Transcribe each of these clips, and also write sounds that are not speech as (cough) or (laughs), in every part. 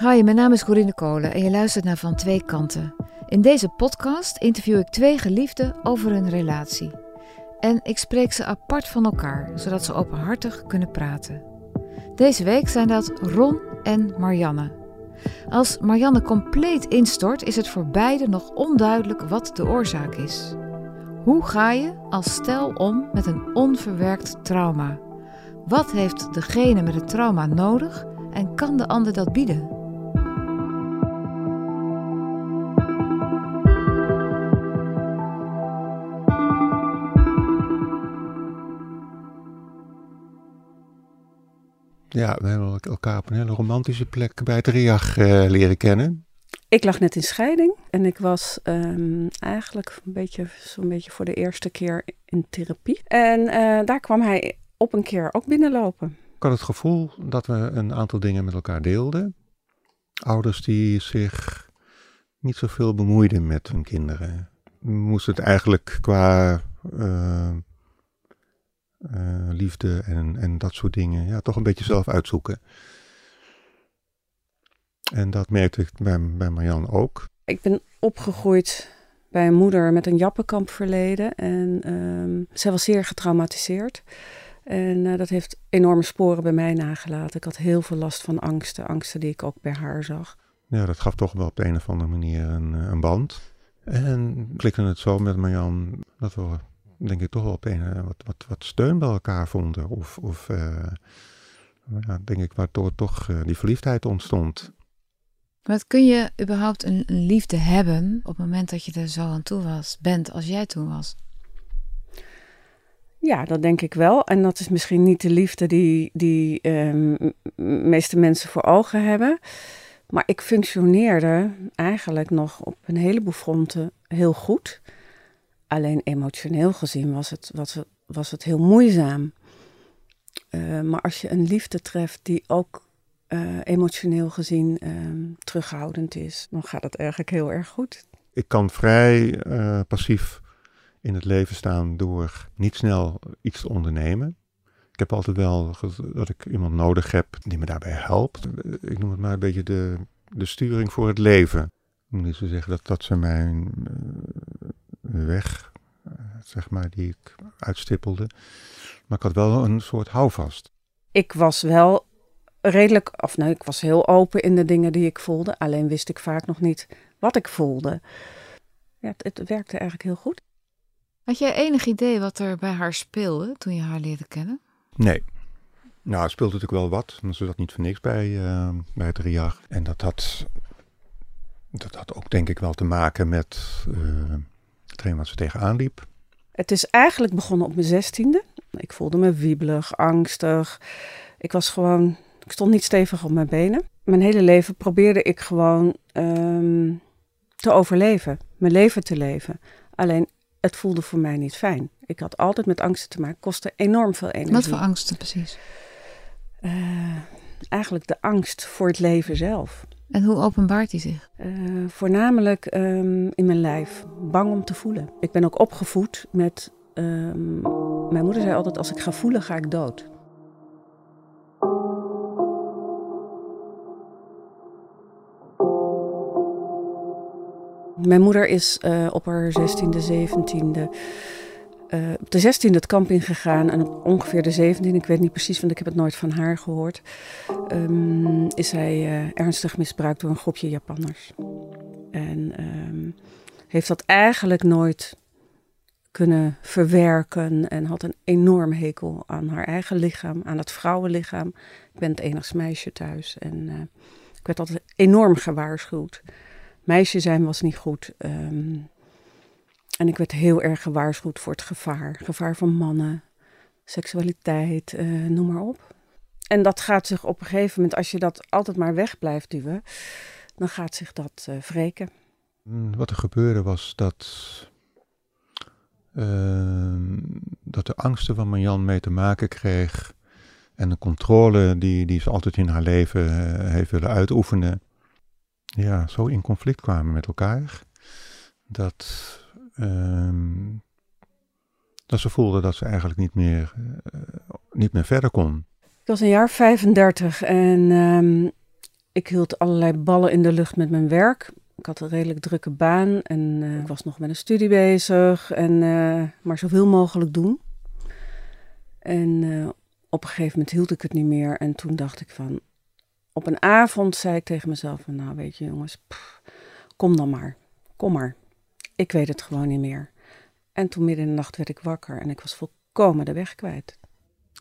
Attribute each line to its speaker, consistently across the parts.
Speaker 1: Hi, mijn naam is Corinne Kolen en je luistert naar Van Twee Kanten. In deze podcast interview ik twee geliefden over hun relatie. En ik spreek ze apart van elkaar, zodat ze openhartig kunnen praten. Deze week zijn dat Ron en Marianne. Als Marianne compleet instort, is het voor beiden nog onduidelijk wat de oorzaak is. Hoe ga je als stel om met een onverwerkt trauma? Wat heeft degene met het trauma nodig en kan de ander dat bieden?
Speaker 2: Ja, we hebben elkaar op een hele romantische plek bij het RIAG uh, leren kennen.
Speaker 3: Ik lag net in scheiding en ik was um, eigenlijk een beetje, zo'n beetje voor de eerste keer in therapie. En uh, daar kwam hij op een keer ook binnenlopen.
Speaker 2: Ik had het gevoel dat we een aantal dingen met elkaar deelden. Ouders die zich niet zoveel bemoeiden met hun kinderen. We moesten het eigenlijk qua uh, uh, liefde en, en dat soort dingen ja, toch een beetje zelf uitzoeken. En dat merkte ik bij, bij Marjan ook.
Speaker 3: Ik ben opgegroeid bij een moeder met een jappenkamp verleden. En um, zij was zeer getraumatiseerd. En uh, dat heeft enorme sporen bij mij nagelaten. Ik had heel veel last van angsten. Angsten die ik ook bij haar zag.
Speaker 2: Ja, dat gaf toch wel op de een of andere manier een, een band. En klikte het zo met Marjan dat we denk ik toch wel op een wat, wat, wat steun bij elkaar vonden. Of, of uh, ja, denk ik waardoor toch uh, die verliefdheid ontstond.
Speaker 1: Maar kun je überhaupt een, een, liefde hebben op het moment dat je er zo aan toe was, bent als jij toen was?
Speaker 3: Ja, dat denk ik wel. En dat is misschien niet de liefde die, die um, meeste mensen voor ogen hebben. Maar ik functioneerde eigenlijk nog op een heleboel fronten heel goed. Alleen emotioneel gezien was het, was was het heel moeizaam. Uh, maar als je een liefde treft die ook uh, emotioneel gezien uh, terughoudend is, dan gaat het eigenlijk heel erg goed.
Speaker 2: Ik kan vrij uh, passief in het leven staan door niet snel iets te ondernemen. Ik heb altijd wel dat ik iemand nodig heb die me daarbij helpt. Ik noem het maar een beetje de, de sturing voor het leven. Ik moet niet zeggen dat dat ze mijn weg, zeg maar, die ik uitstippelde. Maar ik had wel een soort houvast.
Speaker 3: Ik was wel redelijk, of nee, ik was heel open in de dingen die ik voelde. Alleen wist ik vaak nog niet wat ik voelde. Ja, het, het werkte eigenlijk heel goed.
Speaker 1: Had jij enig idee wat er bij haar speelde toen je haar leerde kennen?
Speaker 2: Nee. Nou, er speelde natuurlijk wel wat. Ze zat niet voor niks bij, uh, bij het RIAG. En dat had, dat had ook denk ik wel te maken met uh, hetgeen wat ze tegenaan liep.
Speaker 3: Het is eigenlijk begonnen op mijn zestiende. Ik voelde me wiebelig, angstig. Ik was gewoon, ik stond niet stevig op mijn benen. Mijn hele leven probeerde ik gewoon um, te overleven, mijn leven te leven. Alleen het voelde voor mij niet fijn. Ik had altijd met angsten te maken, kostte enorm veel energie.
Speaker 1: Wat voor angsten precies?
Speaker 3: Uh, eigenlijk de angst voor het leven zelf.
Speaker 1: En hoe openbaart die zich?
Speaker 3: Uh, voornamelijk um, in mijn lijf. Bang om te voelen. Ik ben ook opgevoed met. Um, mijn moeder zei altijd: als ik ga voelen, ga ik dood. Mijn moeder is uh, op haar 16e, 17e. Uh, op de 16e het kamp ingegaan en op ongeveer de 17e, ik weet niet precies, want ik heb het nooit van haar gehoord, um, is zij uh, ernstig misbruikt door een groepje Japanners. En um, heeft dat eigenlijk nooit kunnen verwerken en had een enorm hekel aan haar eigen lichaam, aan het vrouwenlichaam. Ik ben het enigste meisje thuis en uh, ik werd altijd enorm gewaarschuwd. Meisje zijn was niet goed. Um, en ik werd heel erg gewaarschuwd voor het gevaar. Gevaar van mannen, seksualiteit, uh, noem maar op. En dat gaat zich op een gegeven moment, als je dat altijd maar weg blijft duwen, dan gaat zich dat uh, wreken.
Speaker 2: Wat er gebeurde was dat, uh, dat de angsten van Marjan mee te maken kreeg. En de controle die, die ze altijd in haar leven uh, heeft willen uitoefenen. Ja, zo in conflict kwamen met elkaar. Dat Um, dat ze voelde dat ze eigenlijk niet meer, uh, niet meer verder kon.
Speaker 3: Ik was een jaar 35 en um, Ik hield allerlei ballen in de lucht met mijn werk. Ik had een redelijk drukke baan en eh, ik was nog met een studie bezig. En, uh, maar zoveel mogelijk doen. En op een gegeven moment hield ik het niet meer. En toen dacht ik van... Op een avond zei ik tegen mezelf van... Nou weet je jongens, kom dan maar. Kom maar. Ik weet het gewoon niet meer. En toen midden in de nacht werd ik wakker en ik was volkomen de weg kwijt.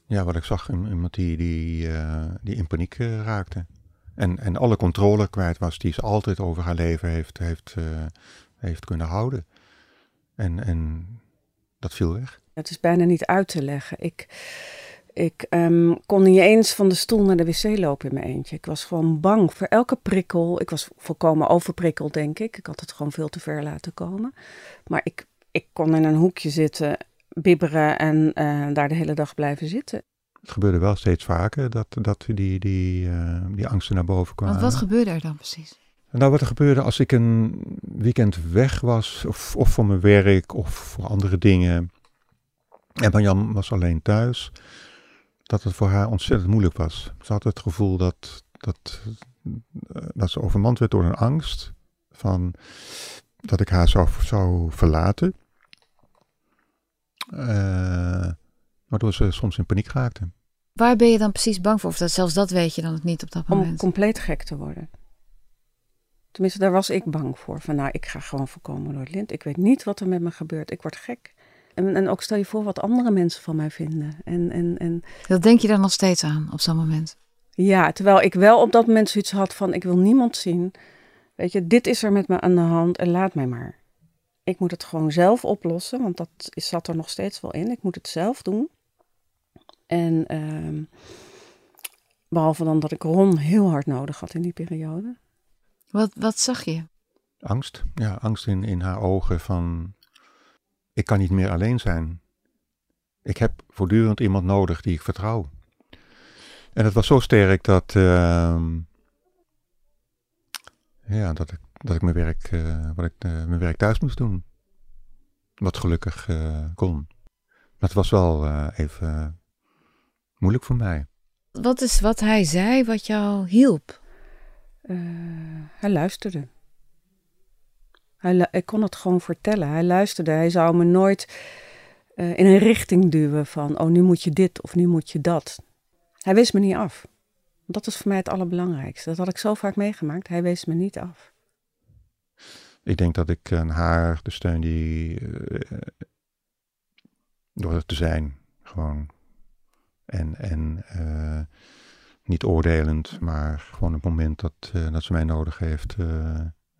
Speaker 2: Ja, wat ik zag, iemand die, die, uh, die in paniek uh, raakte. En, en alle controle kwijt was die ze altijd over haar leven heeft, heeft, uh, heeft kunnen houden. En, en dat viel weg.
Speaker 3: Het is bijna niet uit te leggen. Ik, ik um, kon niet eens van de stoel naar de wc lopen in mijn eentje. Ik was gewoon bang voor elke prikkel. Ik was volkomen overprikkeld, denk ik. Ik had het gewoon veel te ver laten komen. Maar ik, ik kon in een hoekje zitten, bibberen en uh, daar de hele dag blijven zitten.
Speaker 2: Het gebeurde wel steeds vaker dat, dat die, die, uh, die angsten naar boven kwamen.
Speaker 1: Want wat gebeurde er dan precies?
Speaker 2: Nou, wat er gebeurde als ik een weekend weg was, of, of voor mijn werk of voor andere dingen. En Marjan was alleen thuis dat het voor haar ontzettend moeilijk was. Ze had het gevoel dat, dat, dat ze overmand werd door een angst van dat ik haar zou, zou verlaten. Uh, waardoor ze soms in paniek raakte.
Speaker 1: Waar ben je dan precies bang voor? Of dat, zelfs dat weet je dan niet op dat moment?
Speaker 3: Om compleet gek te worden. Tenminste, daar was ik bang voor. Van nou, ik ga gewoon voorkomen door het lint. Ik weet niet wat er met me gebeurt. Ik word gek. En, en ook stel je voor wat andere mensen van mij vinden. En, en, en,
Speaker 1: dat denk je dan nog steeds aan op zo'n moment?
Speaker 3: Ja, terwijl ik wel op dat moment zoiets had van: ik wil niemand zien. Weet je, dit is er met me aan de hand en laat mij maar. Ik moet het gewoon zelf oplossen, want dat is, zat er nog steeds wel in. Ik moet het zelf doen. En uh, behalve dan dat ik Ron heel hard nodig had in die periode.
Speaker 1: Wat, wat zag je?
Speaker 2: Angst. Ja, angst in, in haar ogen van ik kan niet meer alleen zijn. Ik heb voortdurend iemand nodig die ik vertrouw. En het was zo sterk dat, uh, ja, dat, ik, dat ik, mijn, werk, uh, wat ik uh, mijn werk thuis moest doen. Wat gelukkig uh, kon. Maar het was wel even moeilijk voor mij.
Speaker 1: Wat is wat hij zei wat jou hielp?
Speaker 3: hij luisterde. Hij, ik kon het gewoon vertellen. Hij luisterde. Hij zou me nooit uh, in een richting duwen van, oh nu moet je dit of nu moet je dat. Hij wees me niet af. Dat is voor mij het allerbelangrijkste. Dat had ik zo vaak meegemaakt. Hij wees me niet af.
Speaker 2: Ik denk dat ik aan haar de steun die uh, door te zijn, gewoon. En, en niet oordelend, maar gewoon het moment dat, dat ze mij nodig heeft,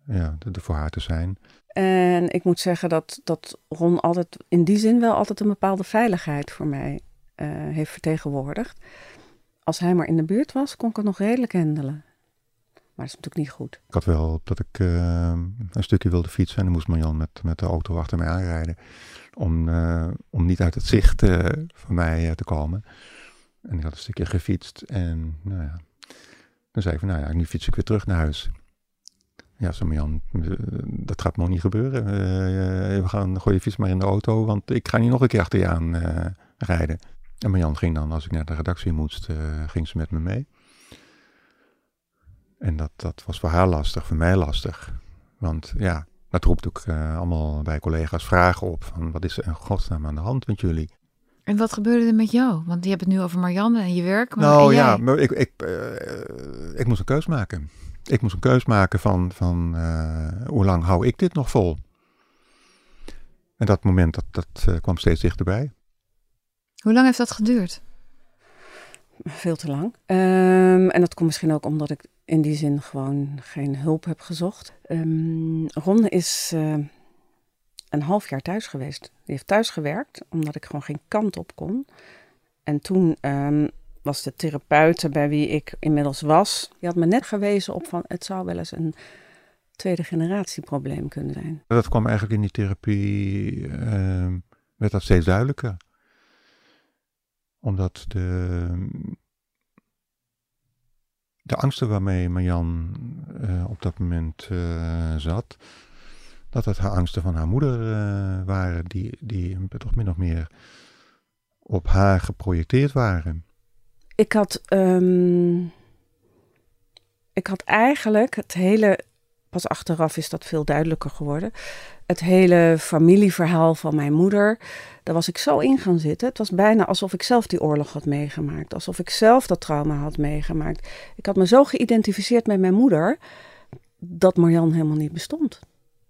Speaker 2: ja, er voor haar te zijn.
Speaker 3: En ik moet zeggen dat, dat Ron altijd in die zin wel altijd een bepaalde veiligheid voor mij uh, heeft vertegenwoordigd. Als hij maar in de buurt was, kon ik het nog redelijk handelen. Maar dat is natuurlijk niet goed.
Speaker 2: Ik had wel dat ik uh, een stukje wilde fietsen en dan moest Marjan met, met de auto achter mij aanrijden. Om, uh, om niet uit het zicht van mij te komen. En ik had een stukje gefietst en nou ja, dan zei ik van nou ja, nu fiets ik weer terug naar huis. Ja, zei Jan, dat gaat nog niet gebeuren. Uh, we gaan, gooi je fiets maar in de auto, want ik ga niet nog een keer achter je aan uh, rijden. En Marjan ging dan, als ik naar de redactie moest, uh, ging ze met me mee. En dat, dat was voor haar lastig, voor mij lastig. Want ja, dat roept ook allemaal bij collega's vragen op. Van wat is er in godsnaam aan de hand met jullie?
Speaker 1: En wat gebeurde er met jou? Want je hebt het nu over Marianne en je werk. Maar
Speaker 2: nou ja, maar ik, ik, ik moest een keus maken ik moest een keus maken van, van uh, hoe lang hou ik dit nog vol? En dat moment, dat, dat uh, kwam steeds dichterbij.
Speaker 1: Hoe lang heeft dat geduurd?
Speaker 3: Veel te lang. Um, en dat komt misschien ook omdat ik in die zin gewoon geen hulp heb gezocht. Um, Ron is uh, een half jaar thuis geweest. Die heeft thuis gewerkt, omdat ik gewoon geen kant op kon. En toen um, was de therapeute bij wie ik inmiddels was. Die had me net gewezen op van het zou wel eens een tweede generatie probleem kunnen zijn.
Speaker 2: Dat kwam eigenlijk in die therapie, uh, werd dat steeds duidelijker. Omdat de, de angsten waarmee Marjan uh, op dat moment uh, zat, dat het haar angsten van haar moeder uh, waren, die, die toch min of meer op haar geprojecteerd waren.
Speaker 3: Ik had. Um, Ik had eigenlijk het hele, pas achteraf is dat veel duidelijker geworden. Het hele familieverhaal van mijn moeder, daar was ik zo in gaan zitten. Het was bijna alsof ik zelf die oorlog had meegemaakt. Alsof ik zelf dat trauma had meegemaakt. Ik had me zo geïdentificeerd met mijn moeder dat Marjan helemaal niet bestond.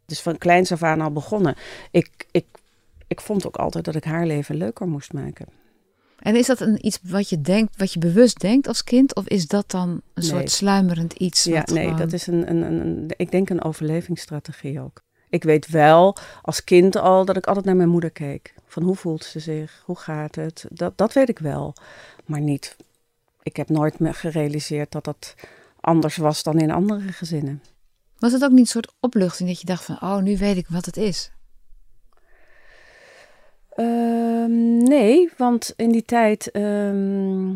Speaker 3: Dus van kleins af aan al begonnen. Ik, ik, ik vond ook altijd dat ik haar leven leuker moest maken.
Speaker 1: En is dat een iets wat je denkt, wat je bewust denkt als kind? Of is dat dan een
Speaker 3: Nee.
Speaker 1: soort sluimerend iets?
Speaker 3: Ja, nee,
Speaker 1: gewoon-
Speaker 3: dat is een, een, een, een- ik denk een overlevingsstrategie ook. Ik weet wel als kind al dat ik altijd naar mijn moeder keek. Van hoe voelt ze zich? Hoe gaat het? Dat, dat weet ik wel. Maar niet. Ik heb nooit me gerealiseerd dat dat anders was dan in andere gezinnen.
Speaker 1: Was het ook niet een soort opluchting dat je dacht van, oh, nu weet ik wat het is?
Speaker 3: Ehm, nee, want in die tijd ehm,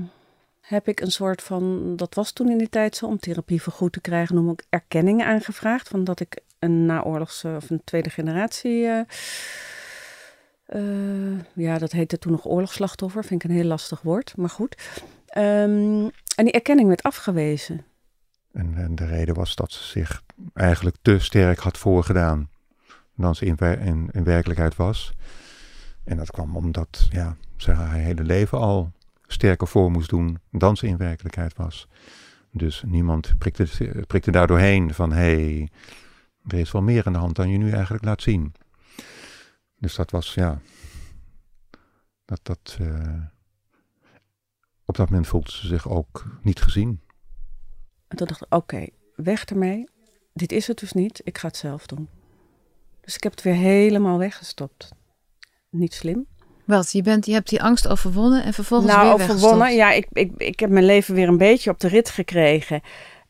Speaker 3: heb ik een soort van, dat was toen in die tijd zo, om therapie vergoed te krijgen, noem ik erkenning aangevraagd. Van dat ik een naoorlogse of een tweede generatie, eh, eh, ja, dat heette toen nog oorlogsslachtoffer, vind ik een heel lastig woord, maar goed. Ehm, en die erkenning werd afgewezen.
Speaker 2: En, en de reden was dat ze zich eigenlijk te sterk had voorgedaan dan ze in, in werkelijkheid was. En dat kwam omdat ja, ze haar hele leven al sterker voor moest doen dan ze in werkelijkheid was. Dus niemand prikte, prikte daar doorheen van hé, hey, er is wel meer aan de hand dan je nu eigenlijk laat zien. Dus dat was ja, dat, dat, eh, op dat moment voelde ze zich ook niet gezien.
Speaker 3: En toen dacht ik, oké, weg ermee. Dit is het dus niet, ik ga het zelf doen. Dus ik heb het weer helemaal weggestopt. Niet slim.
Speaker 1: Wat, je, bent, je hebt die angst overwonnen en vervolgens
Speaker 3: nou,
Speaker 1: weer
Speaker 3: overwonnen.
Speaker 1: weggestopt.
Speaker 3: Ja, ik, ik, ik heb mijn leven weer een beetje op de rit gekregen.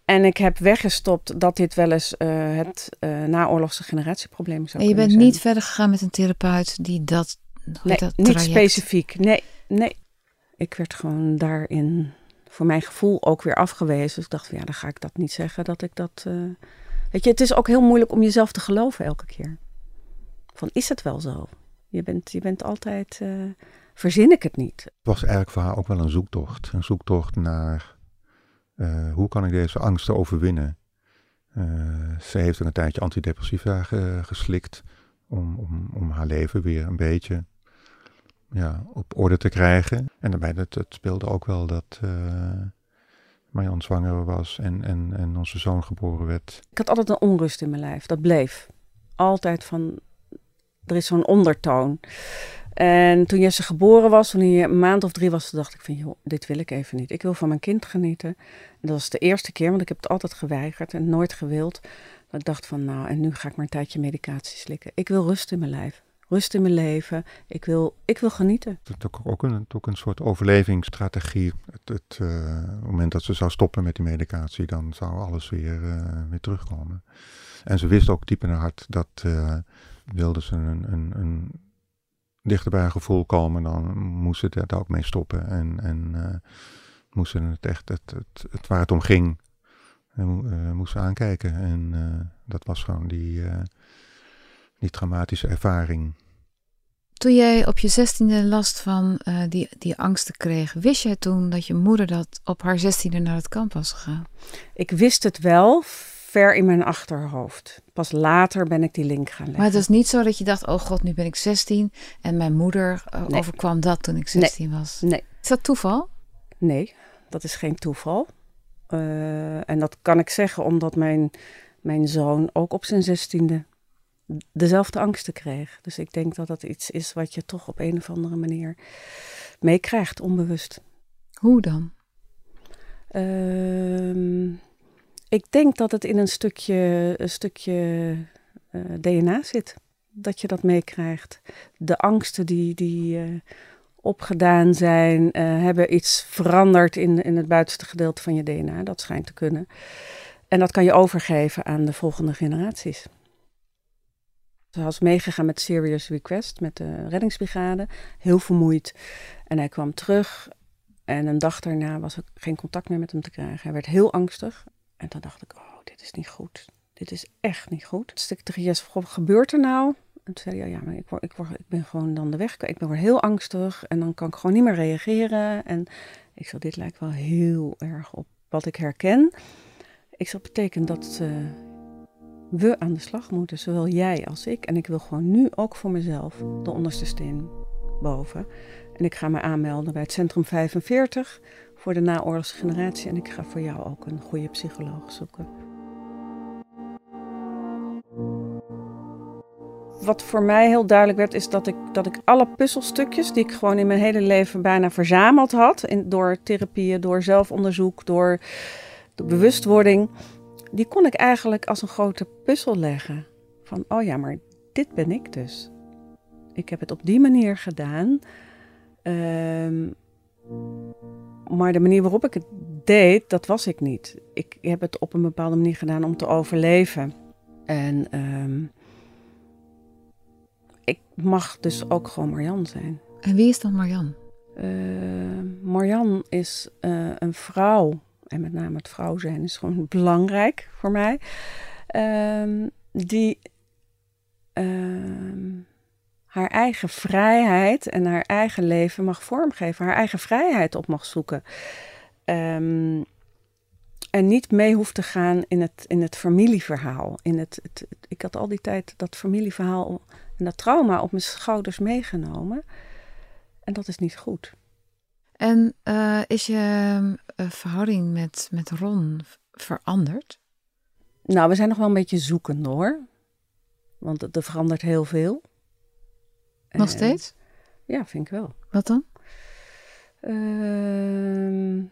Speaker 3: En ik heb weggestopt dat dit wel eens eh, het eh naoorlogse generatieprobleem zou
Speaker 1: En je bent
Speaker 3: zijn.
Speaker 1: niet verder gegaan met een therapeut die dat, hoe
Speaker 3: Nee,
Speaker 1: dat
Speaker 3: niet
Speaker 1: traject-
Speaker 3: specifiek. Nee, nee. Ik werd gewoon daarin, voor mijn gevoel, ook weer afgewezen. Dus ik dacht, van, ja, dan ga ik dat niet zeggen dat ik dat... eh, Weet je, het is ook heel moeilijk om jezelf te geloven elke keer. Van, is het wel zo? Je bent, je bent altijd... eh, verzin ik het niet?
Speaker 2: Het was eigenlijk voor haar ook wel een zoektocht. Een zoektocht naar eh, hoe kan ik deze angsten overwinnen. Eh, ze heeft ook een tijdje antidepressiva ge- geslikt om, om, om haar leven weer een beetje ja, op orde te krijgen. En daarbij dat, het speelde ook wel dat eh Marjan zwanger was en, en, en onze zoon geboren werd.
Speaker 3: Ik had altijd een onrust in mijn lijf. Dat bleef. Altijd van, er is zo'n ondertoon. En toen Jesse geboren was, toen hij een maand of drie was, dacht ik van, joh, dit wil ik even niet. Ik wil van mijn kind genieten. En dat was de eerste keer, want ik heb het altijd geweigerd en nooit gewild. Dat ik dacht van, nou, en nu ga ik maar een tijdje medicatie slikken. Ik wil rust in mijn lijf. Rust in mijn leven. Ik wil, ik wil genieten.
Speaker 2: Het is ook, een, een soort overlevingsstrategie. Het, het eh, moment dat ze zou stoppen met die medicatie, dan zou alles weer, eh, weer terugkomen. En ze wist ook diep in haar hart dat eh, wilde ze een, een, een dichter bij haar gevoel komen, dan moest ze daar ook mee stoppen. En, en eh, moest ze het echt, het, het, het waar het om ging, eh, mo- eh, moest ze aankijken. En eh, dat was gewoon die, eh, die traumatische ervaring.
Speaker 1: Toen jij op je zestiende last van eh, die, die angsten kreeg, wist jij toen dat je moeder dat op haar zestiende naar het kamp was gegaan?
Speaker 3: Ik wist het wel, ver in mijn achterhoofd. Pas later ben ik die link gaan leggen.
Speaker 1: Maar het was niet zo dat je dacht, oh god, nu ben ik 16 en mijn moeder eh,
Speaker 3: Nee.
Speaker 1: overkwam dat toen ik 16 was.
Speaker 3: Nee.
Speaker 1: Is dat toeval?
Speaker 3: Nee, dat is geen toeval. Eh, en dat kan ik zeggen omdat mijn, mijn zoon ook op zijn zestiende dezelfde angsten kreeg. Dus ik denk dat dat iets is wat je toch op een of andere manier meekrijgt, onbewust.
Speaker 1: Hoe dan?
Speaker 3: Ehm, ik denk dat het in een stukje, stukje eh, DNA zit. Dat je dat meekrijgt. De angsten die, die eh, opgedaan zijn, eh, hebben iets veranderd in, in het buitenste gedeelte van je DNA. Dat schijnt te kunnen. En dat kan je overgeven aan de volgende generaties. Ze was meegegaan met Serious Request, met de reddingsbrigade. Heel vermoeid. En hij kwam terug en een dag daarna was er geen contact meer met hem te krijgen. Hij werd heel angstig. En toen dacht ik, oh, dit is niet goed. Dit is echt niet goed. Dus ik tegen wat gebeurt er nou? En toen zei hij, ja, maar ik, word, ik, word, ik ben gewoon dan de weg. Ik ben heel angstig en dan kan ik gewoon niet meer reageren. En ik zei, dit lijkt wel heel erg op wat ik herken. Ik zeg, dat betekent dat uh, we aan de slag moeten, zowel jij als ik. En ik wil gewoon nu ook voor mezelf de onderste steen boven. En ik ga me aanmelden bij het Centrum 45 voor de naoorlogse generatie. En ik ga voor jou ook een goede psycholoog zoeken. Wat voor mij heel duidelijk werd, is dat ik, dat ik alle puzzelstukjes die ik gewoon in mijn hele leven bijna verzameld had, in, door therapieën, door zelfonderzoek, door de bewustwording, die kon ik eigenlijk als een grote puzzel leggen. Van, oh ja, maar dit ben ik dus. Ik heb het op die manier gedaan. Ehm, maar de manier waarop ik het deed, dat was ik niet. Ik heb het op een bepaalde manier gedaan om te overleven. En ehm, ik mag dus ook gewoon Marjan zijn.
Speaker 1: En wie is dan Marjan?
Speaker 3: Uh, Marjan is uh, een vrouw. En met name het vrouw zijn is gewoon (laughs) belangrijk voor mij. Uh, die ehm, haar eigen vrijheid en haar eigen leven mag vormgeven. Haar eigen vrijheid op mag zoeken. Um, en niet mee hoeft te gaan in het, in het familieverhaal. In het, het, ik had al die tijd dat familieverhaal en dat trauma op mijn schouders meegenomen. En dat is niet goed.
Speaker 1: En uh, is je uh, verhouding met, met Ron veranderd?
Speaker 3: Nou, we zijn nog wel een beetje zoekende hoor. Want er verandert heel veel.
Speaker 1: Nog en, steeds?
Speaker 3: Ja, vind ik wel.
Speaker 1: Wat dan?
Speaker 3: Uh,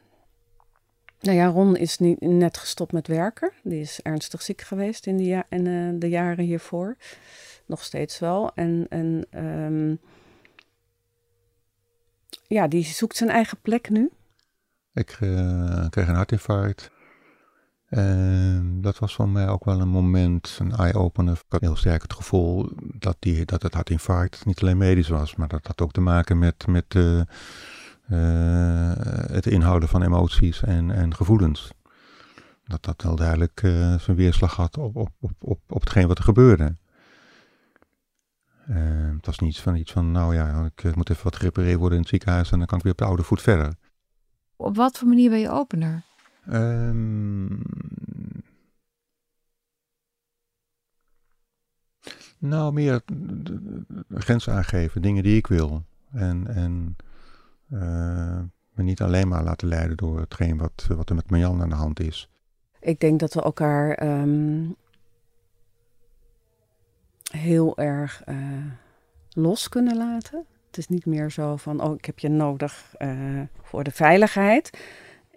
Speaker 3: nou ja, Ron is niet, net gestopt met werken. Die is ernstig ziek geweest in, die ja in uh, de jaren hiervoor. Nog steeds wel. En, en um, ja, die zoekt zijn eigen plek nu.
Speaker 2: Ik uh, kreeg een hartinfarct. En dat was voor mij ook wel een moment, een eye-opener. Ik had heel sterk het gevoel dat, die, dat het hartinfarct niet alleen medisch was, maar dat had ook te maken met, met uh, uh, het inhouden van emoties en, en gevoelens. Dat dat wel duidelijk uh, zijn weerslag had op, op, op, op, op hetgeen wat er gebeurde. Uh, het was niet van iets van, nou ja, ik moet even wat gerepareerd worden in het ziekenhuis en dan kan ik weer op de oude voet verder.
Speaker 1: Op wat voor manier ben je opener?
Speaker 2: Um, nou, meer grenzen aangeven, dingen die ik wil. En, en uh, me niet alleen maar laten leiden door hetgeen wat, wat er met Marjan aan de hand is.
Speaker 3: Ik denk dat we elkaar um, heel erg uh, los kunnen laten. Het is niet meer zo van, oh, ik heb je nodig uh, voor de veiligheid.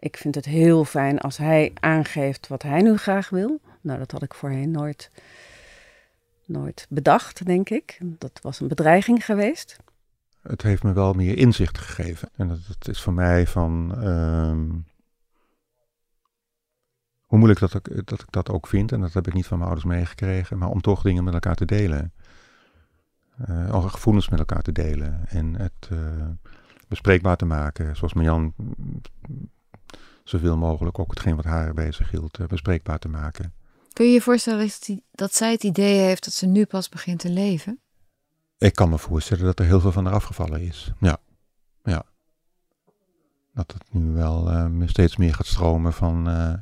Speaker 3: Ik vind het heel fijn als hij aangeeft wat hij nu graag wil. Nou, dat had ik voorheen nooit, nooit bedacht, denk ik. Dat was een bedreiging geweest
Speaker 2: het heeft me wel meer inzicht gegeven. En dat, is voor mij van. Ehm, hoe moeilijk dat ik, dat ik dat ook vind, en dat heb ik niet van mijn ouders meegekregen, maar om toch dingen met elkaar te delen. Uh, gevoelens met elkaar te delen en het uh, bespreekbaar te maken. Zoals Marjan zoveel mogelijk ook hetgeen wat haar bezig hield, uh, bespreekbaar te maken.
Speaker 1: Kun je je voorstellen dat, dat zij het idee heeft dat ze nu pas begint te leven?
Speaker 2: Ik kan me voorstellen dat er heel veel van haar afgevallen is. Ja, ja. Dat het nu wel uh, steeds meer gaat stromen van uh,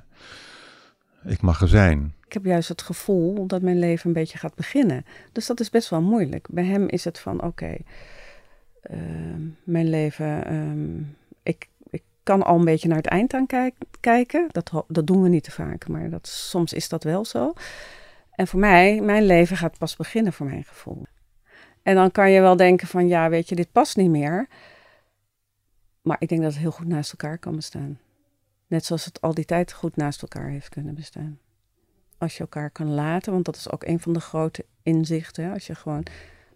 Speaker 2: ik mag er zijn.
Speaker 3: Ik heb juist het gevoel dat mijn leven een beetje gaat beginnen. Dus dat is best wel moeilijk. Bij hem is het van oké, okay, uh, mijn leven, um, ik, ik kan al een beetje naar het eind aan kijk, kijken. Dat, dat doen we niet te vaak, maar dat, soms is dat wel zo. En voor mij, mijn leven gaat pas beginnen voor mijn gevoel. En dan kan je wel denken van ja, weet je, dit past niet meer. Maar ik denk dat het heel goed naast elkaar kan bestaan. Net zoals het al die tijd goed naast elkaar heeft kunnen bestaan. Als je elkaar kan laten, want dat is ook een van de grote inzichten. Als je gewoon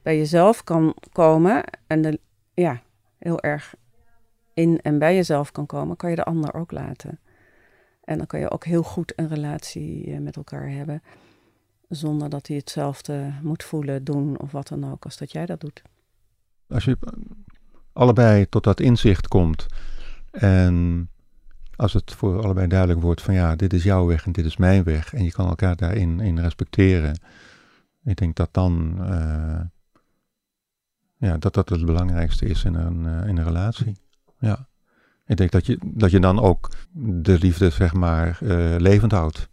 Speaker 3: bij jezelf kan komen en de, ja, heel erg in en bij jezelf kan komen, kan je de ander ook laten. En dan kan je ook heel goed een relatie eh, met elkaar hebben. Zonder dat hij hetzelfde moet voelen, doen of wat dan ook, als dat jij dat doet.
Speaker 2: Als je allebei tot dat inzicht komt en als het voor allebei duidelijk wordt van ja, dit is jouw weg en dit is mijn weg en je kan elkaar daarin in respecteren. Ik denk dat dan, uh, ja, dat dat het belangrijkste is in een, uh, in een relatie ja. Ik denk dat je, dat je dan ook de liefde, zeg maar, eh, levend houdt.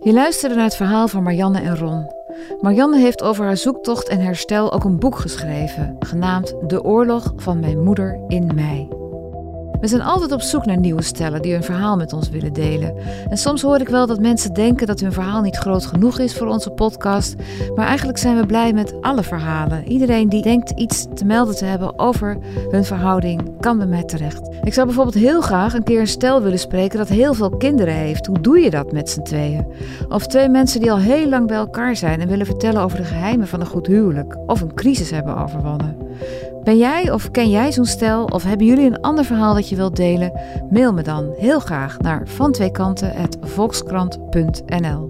Speaker 1: Je luisterde naar het verhaal van Marianne en Ron. Marianne heeft over haar zoektocht en herstel ook een boek geschreven, genaamd De Oorlog van Mijn Moeder in Mij. We zijn altijd op zoek naar nieuwe stellen die hun verhaal met ons willen delen. En soms hoor ik wel dat mensen denken dat hun verhaal niet groot genoeg is voor onze podcast. Maar eigenlijk zijn we blij met alle verhalen. Iedereen die denkt iets te melden te hebben over hun verhouding, kan bij mij terecht. Ik zou bijvoorbeeld heel graag een keer een stel willen spreken dat heel veel kinderen heeft. Hoe doe je dat met z'n tweeën? Of twee mensen die al heel lang bij elkaar zijn en willen vertellen over de geheimen van een goed huwelijk. Of een crisis hebben overwonnen. Ben jij of ken jij zo'n stel of hebben jullie een ander verhaal dat je wilt delen? Mail me dan heel graag naar vantweekanten.volkskrant.nl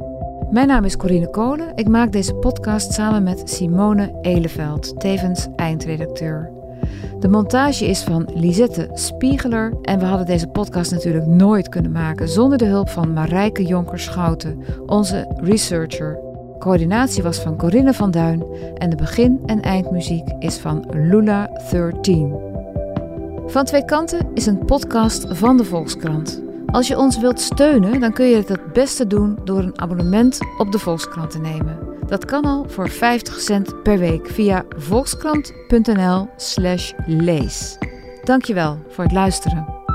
Speaker 1: Mijn naam is Corine Kolen. Ik maak deze podcast samen met Simone Eleveld, tevens eindredacteur. De montage is van Lisette Spiegeler en we hadden deze podcast natuurlijk nooit kunnen maken zonder de hulp van Marijke Jonker-Schouten, onze researcher Coördinatie was van Corinne van Duin en de begin- en eindmuziek is van Lula 13. Van Twee Kanten is een podcast van de Volkskrant. Als je ons wilt steunen, dan kun je het het beste doen door een abonnement op de Volkskrant te nemen. Dat kan al voor 50 cent per week via volkskrant.nl/lees. Dankjewel voor het luisteren.